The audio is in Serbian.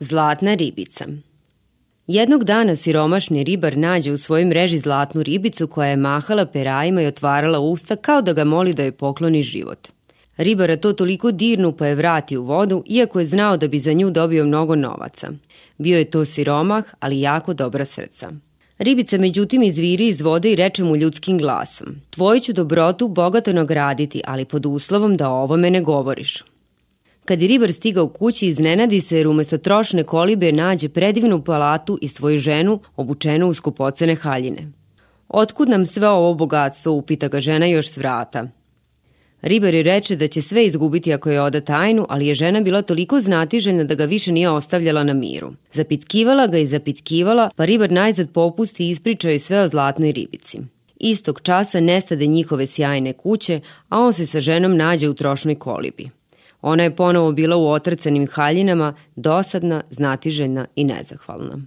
Zlatna ribica Jednog dana siromašni ribar nađe u svojoj mreži zlatnu ribicu koja je mahala perajima i otvarala usta kao da ga moli da joj pokloni život. Ribara to toliko dirnu pa je vrati u vodu, iako je znao da bi za nju dobio mnogo novaca. Bio je to siromah, ali jako dobra srca. Ribica međutim izviri iz vode i reče mu ljudskim glasom. Tvoju ću dobrotu bogato nagraditi, ali pod uslovom da o ovome ne govoriš. Kad je ribar stigao kući, iznenadi se jer umesto trošne kolibe nađe predivnu palatu i svoju ženu obučenu u skupocene haljine. Otkud nam sve ovo bogatstvo, upita ga žena još s vrata. Ribar je reče da će sve izgubiti ako je oda tajnu, ali je žena bila toliko znatiželjna da ga više nije ostavljala na miru. Zapitkivala ga i zapitkivala, pa ribar najzad popusti i ispričao je sve o zlatnoj ribici. Istog časa nestade njihove sjajne kuće, a on se sa ženom nađe u trošnoj kolibi. Ona je ponovo bila u otrcanim haljinama, dosadna, znatiželjna i nezahvalna.